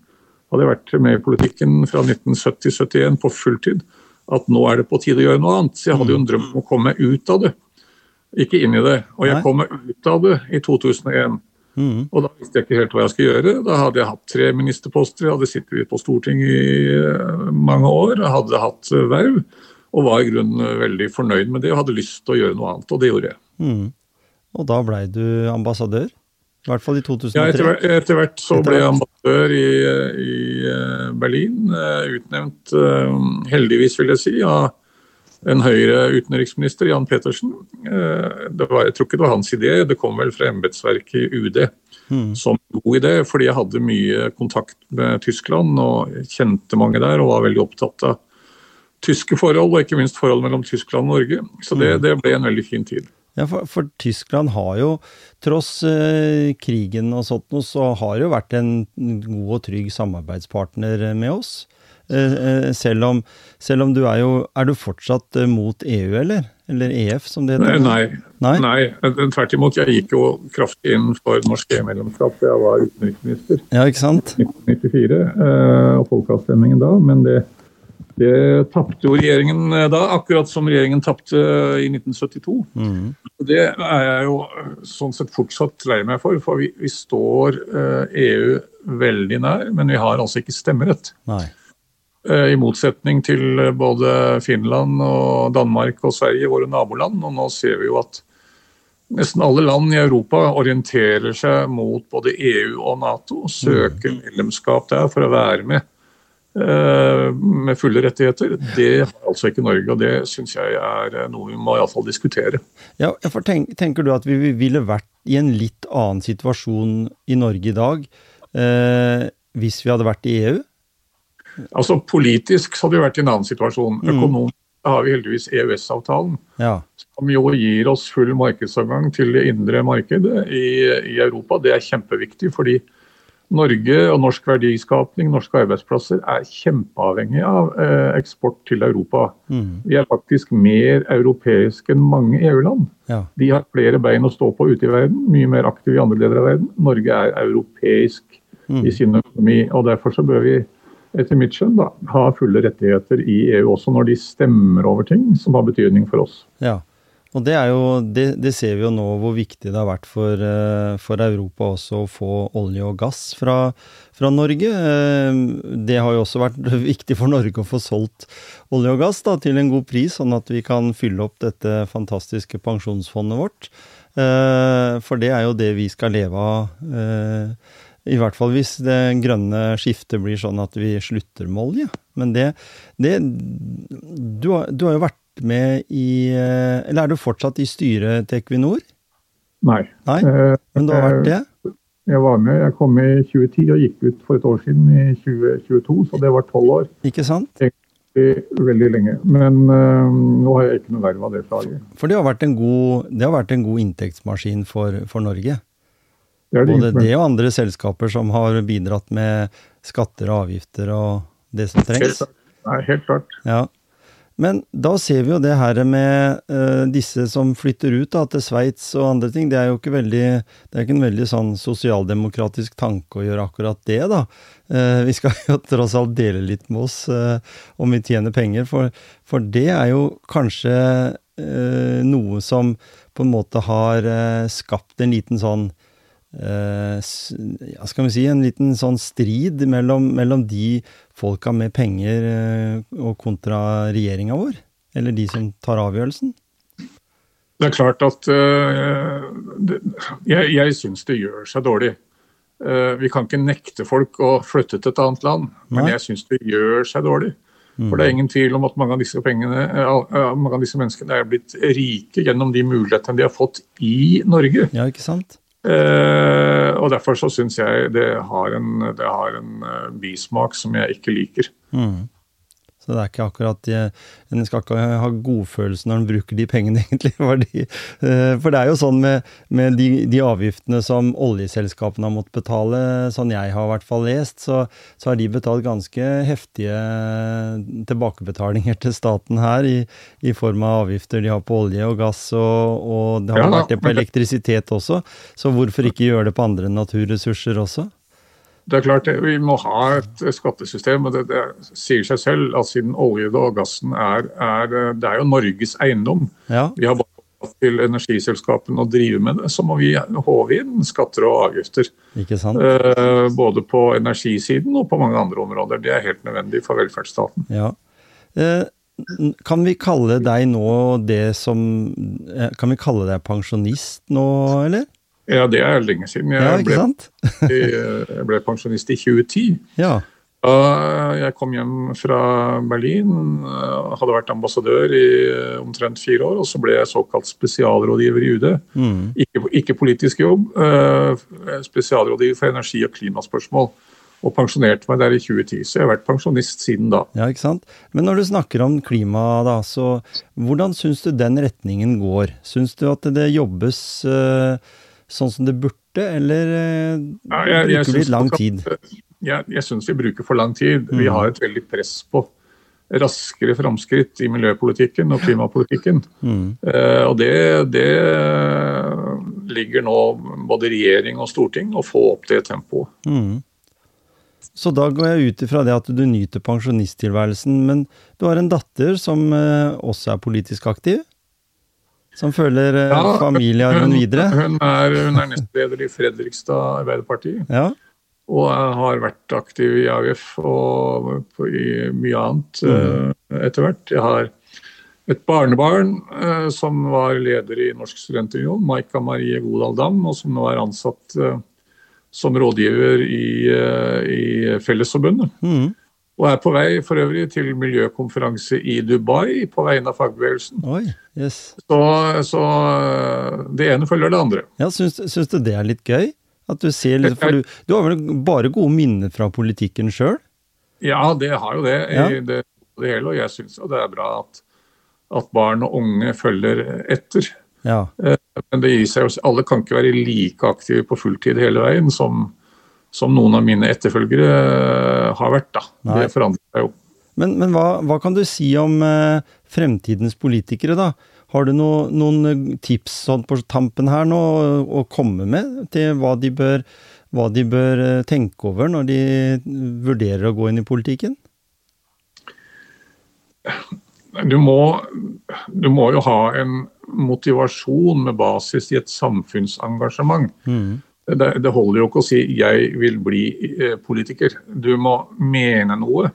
hadde jeg vært med i politikken fra 1970-71 på fulltid, at nå er det på tide å gjøre noe annet. Så jeg hadde jo en drøm om å komme meg ut av det ikke inn i det. Og jeg kom meg ut av det i 2001. Mm. Og da visste jeg ikke helt hva jeg skulle gjøre. Da hadde jeg hatt tre ministerposter, jeg hadde sittet på Stortinget i eh, mange år, jeg hadde hatt eh, verv. Og var i grunnen eh, veldig fornøyd med det og hadde lyst til å gjøre noe annet, og det gjorde jeg. Mm. Og da blei du ambassadør? I hvert fall i 2003? Ja, etter, etter hvert så ble jeg ambassadør i, i Berlin. Utnevnt, heldigvis vil jeg si, av en Høyre-utenriksminister, Jan Petersen. Det var, jeg tror ikke det var hans idé, det kom vel fra embetsverket i UD mm. som god idé, fordi jeg hadde mye kontakt med Tyskland og kjente mange der og var veldig opptatt av tyske forhold, og ikke minst forhold mellom Tyskland og Norge. Så det, mm. det ble en veldig fin tid. Ja, for, for, Tyskland har jo, tross eh, krigen og sånt noe, så har jo vært en god og trygg samarbeidspartner med oss. Eh, eh, selv, om, selv, om, du er jo Er du fortsatt eh, mot EU, eller? Eller EF, som det heter? Nei, nei. nei. Tvert imot. Jeg gikk jo kraftig inn for norsk EU-medlemskap da jeg var utenriksminister. Ja, ikke sant? 1994, eh, og folkeavstemningen da. Men det det tapte jo regjeringen da, akkurat som regjeringen tapte i 1972. Mm. Det er jeg jo sånn sett fortsatt lei meg for, for vi, vi står EU veldig nær, men vi har altså ikke stemmerett. Uh, I motsetning til både Finland og Danmark og Sverige, våre naboland. Og nå ser vi jo at nesten alle land i Europa orienterer seg mot både EU og Nato, og søker mm. medlemskap der for å være med Eh, med fulle rettigheter. Det har altså ikke Norge, og det syns jeg er eh, noe vi må iallfall diskutere. Ja, for tenk, Tenker du at vi ville vært i en litt annen situasjon i Norge i dag eh, hvis vi hadde vært i EU? Altså Politisk så hadde vi vært i en annen situasjon. Mm. Økonomisk har vi heldigvis EØS-avtalen, ja. som jo gir oss full markedsadgang til det indre markedet i, i Europa. Det er kjempeviktig, fordi Norge og norsk verdiskapning, norske arbeidsplasser, er kjempeavhengig av eh, eksport til Europa. Mm. Vi er faktisk mer europeiske enn mange EU-land. Ja. De har flere bein å stå på ute i verden, mye mer aktive i andre deler av verden. Norge er europeisk mm. i sin økonomi, og derfor så bør vi etter mitt skjønn da, ha fulle rettigheter i EU også når de stemmer over ting som har betydning for oss. Ja. Og det, jo, det, det, ser vi jo nå hvor viktig det har vært for, eh, for Europa også å få olje og gass fra, fra, Norge. Eh, det har jo også vært viktig for Norge å få solgt olje og gass da, til en god pris, sånn at vi kan fylle opp dette fantastiske pensjonsfondet vårt. Eh, for det er jo det vi skal leve av. I hvert fall hvis det grønne skiftet blir sånn at vi slutter med olje. Men det, det du, har, du har jo vært med i eh, Eller er du fortsatt i styret til Equinor? Nei. Nei? Eh, Men du har vært det? Jeg var med. Jeg kom i 2010 og gikk ut for et år siden, i 2022, så det var tolv år. Ikke sant? Egentlig veldig lenge. Men øh, nå har jeg ikke noe verv av det slaget. For det har vært en god, har vært en god inntektsmaskin for, for Norge? Det det Både det og andre selskaper som har bidratt med skatter og avgifter og det som trengs? Nei, helt klart. Ja. Men da ser vi jo det her med uh, disse som flytter ut da, til Sveits og andre ting. Det er jo ikke veldig, det er ikke en veldig sånn sosialdemokratisk tanke å gjøre akkurat det, da. Uh, vi skal jo tross alt dele litt med oss uh, om vi tjener penger, for, for det er jo kanskje noe som på en måte har skapt en liten sånn ja, skal vi si, en liten sånn strid mellom, mellom de folka med penger eh, og kontra regjeringa vår? Eller de som tar avgjørelsen? Det er klart at uh, det, Jeg, jeg syns det gjør seg dårlig. Uh, vi kan ikke nekte folk å flytte til et annet land, men jeg syns det gjør seg dårlig. Mm. For det er ingen tvil om at mange av disse, pengene, uh, mange av disse menneskene er blitt rike gjennom de mulighetene de har fått i Norge. Ja, ikke sant? Uh, og Derfor så syns jeg det har en, det har en uh, bismak som jeg ikke liker. Mm. Så det er ikke akkurat En skal ikke ha godfølelse når en bruker de pengene, egentlig. Fordi, uh, for det er jo sånn med, med de, de, avgiftene som oljeselskapene har måttet betale, sånn jeg har i hvert fall lest, så, så har de betalt ganske heftige tilbakebetalinger til staten her, i, i, form av avgifter de har på olje og gass, og, og det har ja, vært det på elektrisitet også. Så hvorfor ikke gjøre det på andre naturressurser også? Det er klart, Vi må ha et skattesystem. og Det, det sier seg selv at siden olje og gassen er, er, det er jo Norges eiendom. Ja. Vi har bare til energiselskapene å drive med det, så må vi håve inn skatter og avgifter. Ikke sant? Eh, både på energisiden og på mange andre områder. Det er helt nødvendig for velferdsstaten. Ja. Eh, kan vi kalle deg nå det som eh, Kan vi kalle deg pensjonist nå, eller? Ja, det er lenge siden. Jeg, ja, ble, jeg ble, pensjonist i 2010. Ja. Da jeg kom hjem fra Berlin, eh, hadde vært ambassadør i eh, omtrent fire år, og så ble jeg såkalt spesialrådgiver i UD. Mm. Ikke, ikke, politisk jobb, eh, spesialrådgiver for energi- og klimaspørsmål. Og pensjonerte meg der i 2010, så jeg har vært pensjonist siden da. Ja, ikke sant? Men når du snakker om klima, da, så hvordan syns du den retningen går? Syns du at det jobbes sånn som det burde, eller ja, jeg, bruker vi lang tid? jeg, jeg syns vi bruker for lang tid. Vi har et veldig press på raskere framskritt i miljøpolitikken og klimapolitikken. Mm. Eh, og det, det, ligger nå både regjering og storting å få opp det tempoet. Mm. Så da går jeg ut ifra det at du nyter pensjonisttilværelsen, men du har en datter som uh, også er politisk aktiv? Som følger uh, ja, familiearven videre? Hun er, hun er nestleder i Fredrikstad Arbeiderparti. Ja. Og har vært aktiv i AUF og i mye annet mm. etter hvert. Jeg har et barnebarn eh, som var leder i Norsk studentunion, Maika Marie Godal Dam, og som nå er ansatt eh, som rådgiver i, i Fellesforbundet. Mm. Og er på vei for øvrig til miljøkonferanse i Dubai på vegne av fagbevegelsen. Oi, yes. så, så, det ene følger det andre. Ja, Syns, syns du det er litt gøy? At du ser litt, for du, du har vel bare gode minner fra politikken sjøl? Ja, det har jo det i det, det, hele. Og jeg syns jo det er bra at, at, barn og unge følger etter. Ja. Eh, men det gir seg jo Alle kan ikke være like aktive på fulltid hele veien som, som noen av mine etterfølgere eh, har vært. da. Nei. Det forandrer seg jo. Men, men hva, hva, kan du si om eh, fremtidens politikere, da? Har du no, noen eh, tips sånn på tampen her nå å komme med til hva de, bør, hva de bør eh, tenke over når de vurderer å gå inn i politikken? Du må, du må jo ha en motivasjon med basis i et samfunnsengasjement. Mm. Det, det, holder jo ikke å si 'jeg vil bli eh, politiker'. Du må mene noe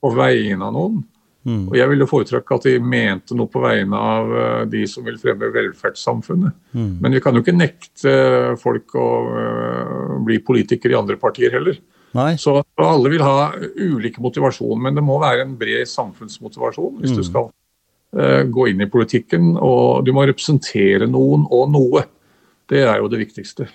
på vegne av noen. Mm. Og Jeg ville foretrekke at de mente noe på vegne av uh, de som vil fremme velferdssamfunnet. Mm. Men vi kan jo ikke nekte folk å uh, bli politikere i andre partier heller. Nei. Så alle vil ha ulike motivasjoner, men det må være en bred samfunnsmotivasjon hvis mm. du skal uh, gå inn i politikken. Og du må representere noen og noe. Det er jo det viktigste.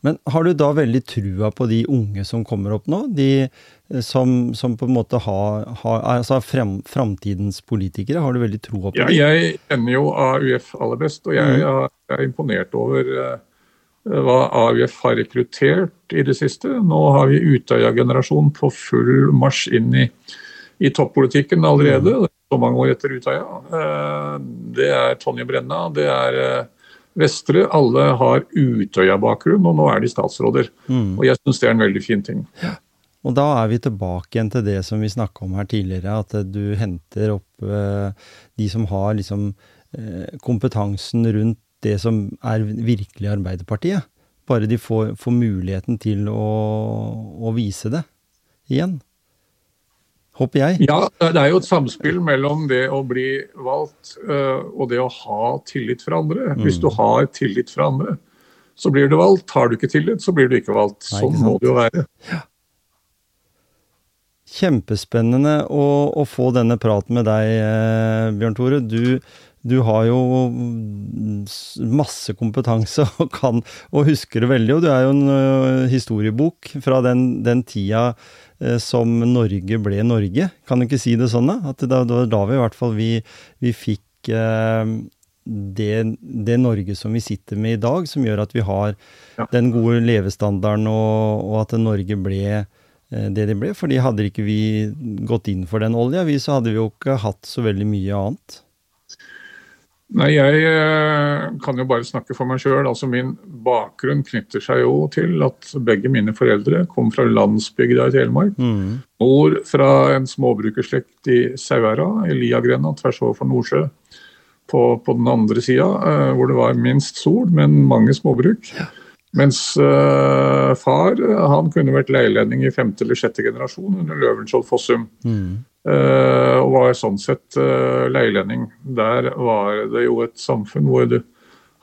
Men har du da veldig trua på de unge som kommer opp nå? De eh, som, som på en måte har, har altså frem, framtidens politikere, har du veldig trua på ja, Jeg kjenner jo AUF aller best, og jeg, mm. er imponert over uh, hva AUF har rekruttert i det siste. Nå har vi Utøya-generasjonen på full marsj inn i, i toppolitikken allerede. Mm. Så mange år etter Utøya. Uh, det er Tonje Brenna, det er Vestre, alle har Utøya-bakgrunn, og nå er de statsråder. Mm. Og jeg syns det er en veldig fin ting. Ja. Og da er vi tilbake igjen til det som vi snakka om her tidligere, at du henter opp eh, de som har liksom eh, kompetansen rundt det som er virkelig Arbeiderpartiet. Bare de får, får muligheten til å, å vise det igjen håper jeg. Ja, det er jo et samspill mellom det å bli valgt uh, og det å ha tillit fra andre. Mm. Hvis du har tillit fra andre, så blir du valgt. Har du ikke tillit, så blir du ikke valgt. Sånn må det jo være. Ja. Kjempespennende å, å, få denne praten med deg, eh, Bjørn Tore. Du, du, har jo masse kompetanse og kan og husker det veldig. Og du er jo en uh, historiebok fra den, den tida Eh, som Norge ble Norge. Kan du ikke si det sånn, da? At det var da vi i hvert fall vi, vi fikk eh, det, det, Norge som vi sitter med i dag, som gjør at vi har ja. den gode levestandarden, og, og, at Norge ble eh, det det ble. fordi hadde ikke vi gått inn for den olja, vi, så hadde vi jo ikke hatt så veldig mye annet. Nei, Jeg eh, kan jo bare snakke for meg sjøl. Altså, min bakgrunn knytter seg jo til at begge mine foreldre kom fra landsbygda i Telemark. Mm. Mor fra en småbrukerslekt i Sauherad, i Liagrenda tvers over for Nordsjø. På, på, den andre sida, eh, hvor det var minst sol, men mange småbruk. Ja. Mens uh, far han kunne vært leilending i femte eller sjette generasjon under Løvenskiold Fossum. Mm. Uh, og var sånn sett uh, leilending. Der var det jo et samfunn hvor du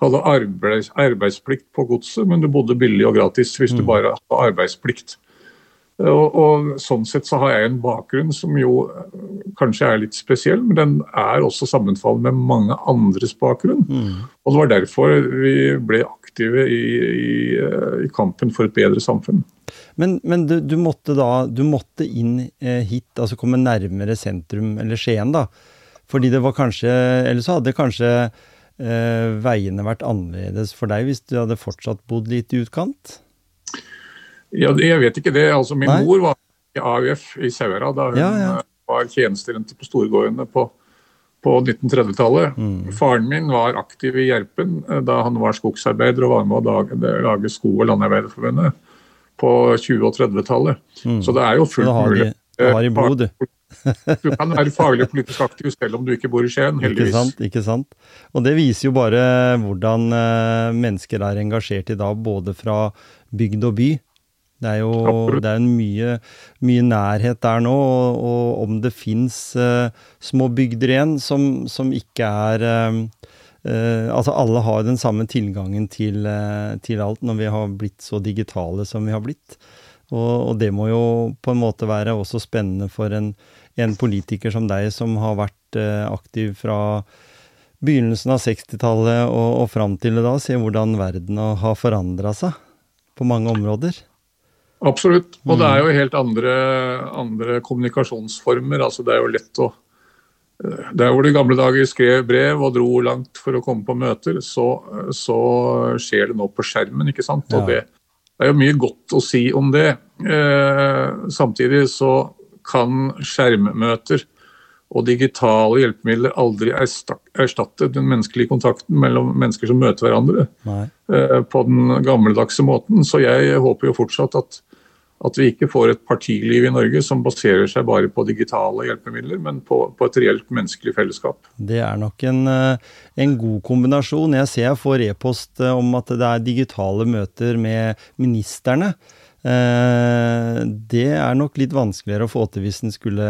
hadde arbeids, arbeidsplikt på godset, men du bodde billig og gratis hvis mm. du bare hadde arbeidsplikt. Og, og, Sånn sett så har jeg en bakgrunn som jo kanskje er litt spesiell, men den er også sammenfallende med mange andres bakgrunn. Mm. Og Det var derfor vi ble aktive i, i, i kampen for et bedre samfunn. Men, men du, du, måtte da du måtte inn eh, hit, altså komme nærmere sentrum, eller Skien, da. Fordi det var kanskje Eller så hadde kanskje eh, veiene vært annerledes for deg hvis du hadde fortsatt bodd litt i utkant? Ja, Jeg vet ikke det. Altså, Min Nei? mor var i AUF i Sauherad da hun ja, ja. Eh, var tjenesterente på storgårdene på, på 1930-tallet. Mm. Faren min var aktiv i Gjerpen eh, da han var skogsarbeider og var med å lage Sko- og landarbeiderforbundet på 20- og 30-tallet. Mm. Så det er jo fullt mulig. Du har i blod, du. kan være faglig politisk aktiv selv om du ikke bor i Skien, heldigvis. Ikke sant, ikke sant. Og det viser jo bare hvordan uh, mennesker er engasjert i dag, både fra bygd og by. Det er jo det er en mye, mye, nærhet der nå, og, og om det fins uh, små bygder igjen som, som ikke er uh, Altså alle har den samme tilgangen til, til, alt når vi har blitt så digitale som vi har blitt. Og, og, det må jo på en måte være også spennende for en, en politiker som deg, som har vært aktiv fra begynnelsen av 60-tallet og, og fram til i dag, se hvordan verden har forandra seg på mange områder. Absolutt. Og det er jo helt andre, andre kommunikasjonsformer. altså Det er jo lett å eh, Der hvor de gamle dager skrev brev og dro langt for å komme på møter, så, så skjer det nå på skjermen. ikke sant? Og det, det, er jo mye godt å si om det. Eh, samtidig så kan skjermmøter og digitale hjelpemidler aldri erstatte den menneskelige kontakten mellom mennesker som møter hverandre eh, på den gammeldagse måten. Så jeg håper jo fortsatt at at vi ikke får et partiliv i Norge som baserer seg bare på digitale hjelpemidler, men på, på et reelt menneskelig fellesskap. Det er nok en, eh, en god kombinasjon. Jeg ser jeg får e-post eh, om at det er digitale møter med ministerne. Eh, det er nok litt vanskeligere å få til hvis en skulle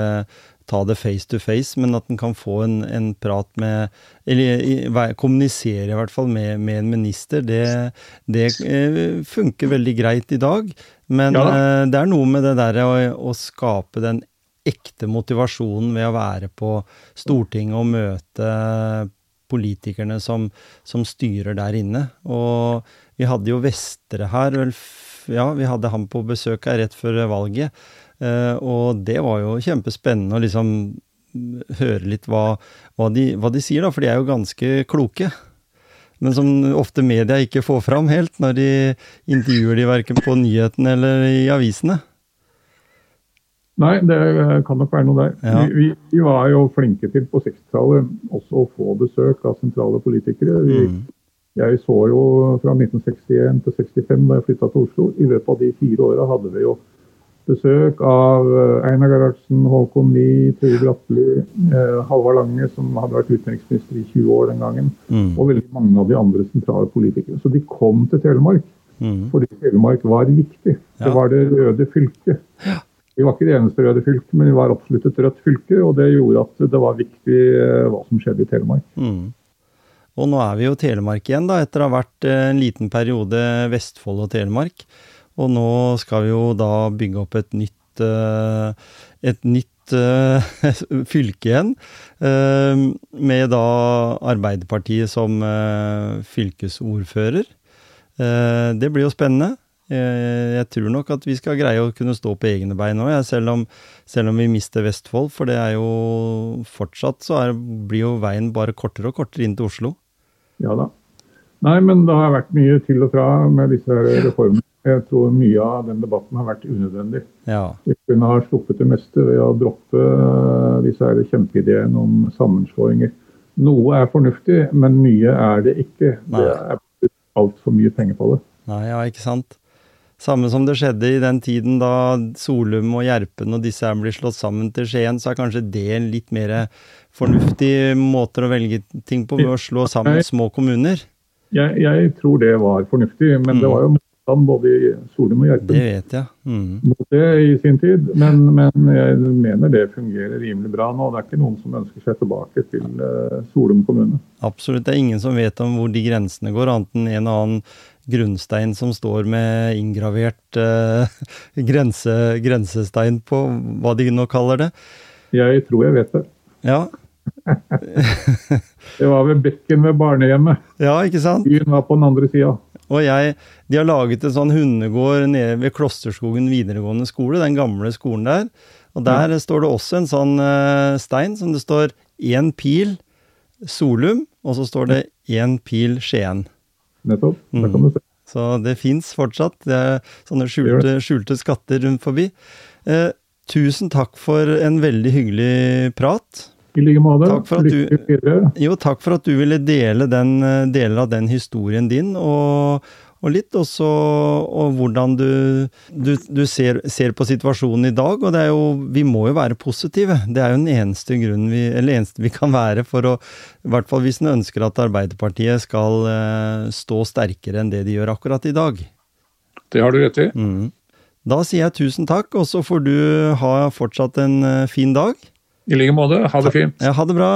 ta det face to face, men at en kan få en, en, prat med Eller kommunisere i hvert fall med, med en minister, det, det funker veldig greit i dag. Men ja. uh, det er noe med det der å, å, skape den ekte motivasjonen ved å være på Stortinget og møte politikerne som, som styrer der inne. Og vi hadde jo Vestre her, vel, ja, vi hadde ham på besøk her rett før valget. Uh, og det var jo kjempespennende å liksom høre litt hva, hva, de, hva de sier, da, for de er jo ganske kloke men som ofte media ikke får fram helt når de intervjuer de verken på nyhetene eller i avisene. Nei, det kan nok være noe der. Ja. Vi, vi, var jo flinke til på 60-tallet også å få besøk av sentrale politikere. Vi, mm. Jeg så jo fra 1961 til 65 da jeg flytta til Oslo. I løpet av de fire åra hadde vi jo besøk av eh, Einar Gerhardsen, Håkon Lie, Trygve Bratteli, eh, Halvard Lange, som hadde vært utenriksminister i 20 år den gangen, mm. og veldig mange av de andre sentrale politikere. Så de kom til Telemark mm. fordi Telemark var viktig. Ja. Det var det røde fylket. Ja. Vi var ikke det eneste røde fylket, men vi var absolutt et rødt fylke, og det gjorde at det var viktig eh, hva som skjedde i Telemark. Mm. Og nå er vi jo Telemark igjen, da, etter å ha vært eh, en liten periode Vestfold og Telemark. Og nå skal vi jo da bygge opp et nytt, eh, et nytt eh, fylke igjen. Eh, med da Arbeiderpartiet som fylkesordfører. Det blir jo spennende. Jeg tror nok at vi skal greie å kunne stå på egne bein òg, selv om, selv om vi mister Vestfold. For det er jo fortsatt så er, blir jo veien bare kortere og kortere inn til Oslo. Ja da. Nei, men det har vært mye til og fra med disse reformene. Jeg tror mye av den debatten har vært unødvendig. Ja. Vi kunne ha sluppet det meste ved å droppe eh, disse kjempeideene om sammenslåinger. Noe er fornuftig, men mye er det ikke. Nei. Det er altfor mye penger på det. Nei, ja, ikke sant. Samme som det skjedde i den tiden da Solum og Gjerpen og disse her blir slått sammen til Skien, så er kanskje det en litt mer fornuftig måter å velge ting på ved å slå sammen små kommuner? Jeg, jeg tror det var fornuftig, men mm. det var jo motstand både i Solum og Gjerpen. Det vet jeg. Mm. Mot det i sin tid, men, men, jeg mener det fungerer rimelig bra nå. Det er ikke noen som ønsker seg tilbake til uh, Solum kommune. Absolutt. Det er ingen som vet om hvor de grensene går, annet enn en og annen grunnstein som står med inngravert uh, grense, grensestein på, hva de nå kaller det. Jeg tror jeg vet det. Ja. det var ved bekken ved barnehjemmet. Ja, ikke sant? Byen var på den andre sida. Og jeg, De har laget en sånn hundegård nede ved Klosterskogen videregående skole, den gamle skolen der. Og der ja. står det også en sånn uh, stein som det står én pil Solum, og så står det én pil Skien. Nettopp. Det kan du se. Mm. Så det fins fortsatt. Det er sånne skjulte, skjulte skatter rundt forbi. Eh, tusen takk for en veldig hyggelig prat. I like måte. Lykke til. Jo, takk for at du ville dele den, eh, deler av den historien din, og, og litt også og hvordan du, du, du ser, ser, på situasjonen i dag. Og det er jo, vi må jo være positive. Det er jo den eneste grunnen vi, eller eneste vi kan være for å I hvert fall hvis en ønsker at Arbeiderpartiet skal uh, stå sterkere enn det de gjør akkurat i dag. Det har du rett i. Mm. Da sier jeg tusen takk, og så får du ha fortsatt en uh, fin dag. I like måte. Ha det fint. Ja, ha det bra.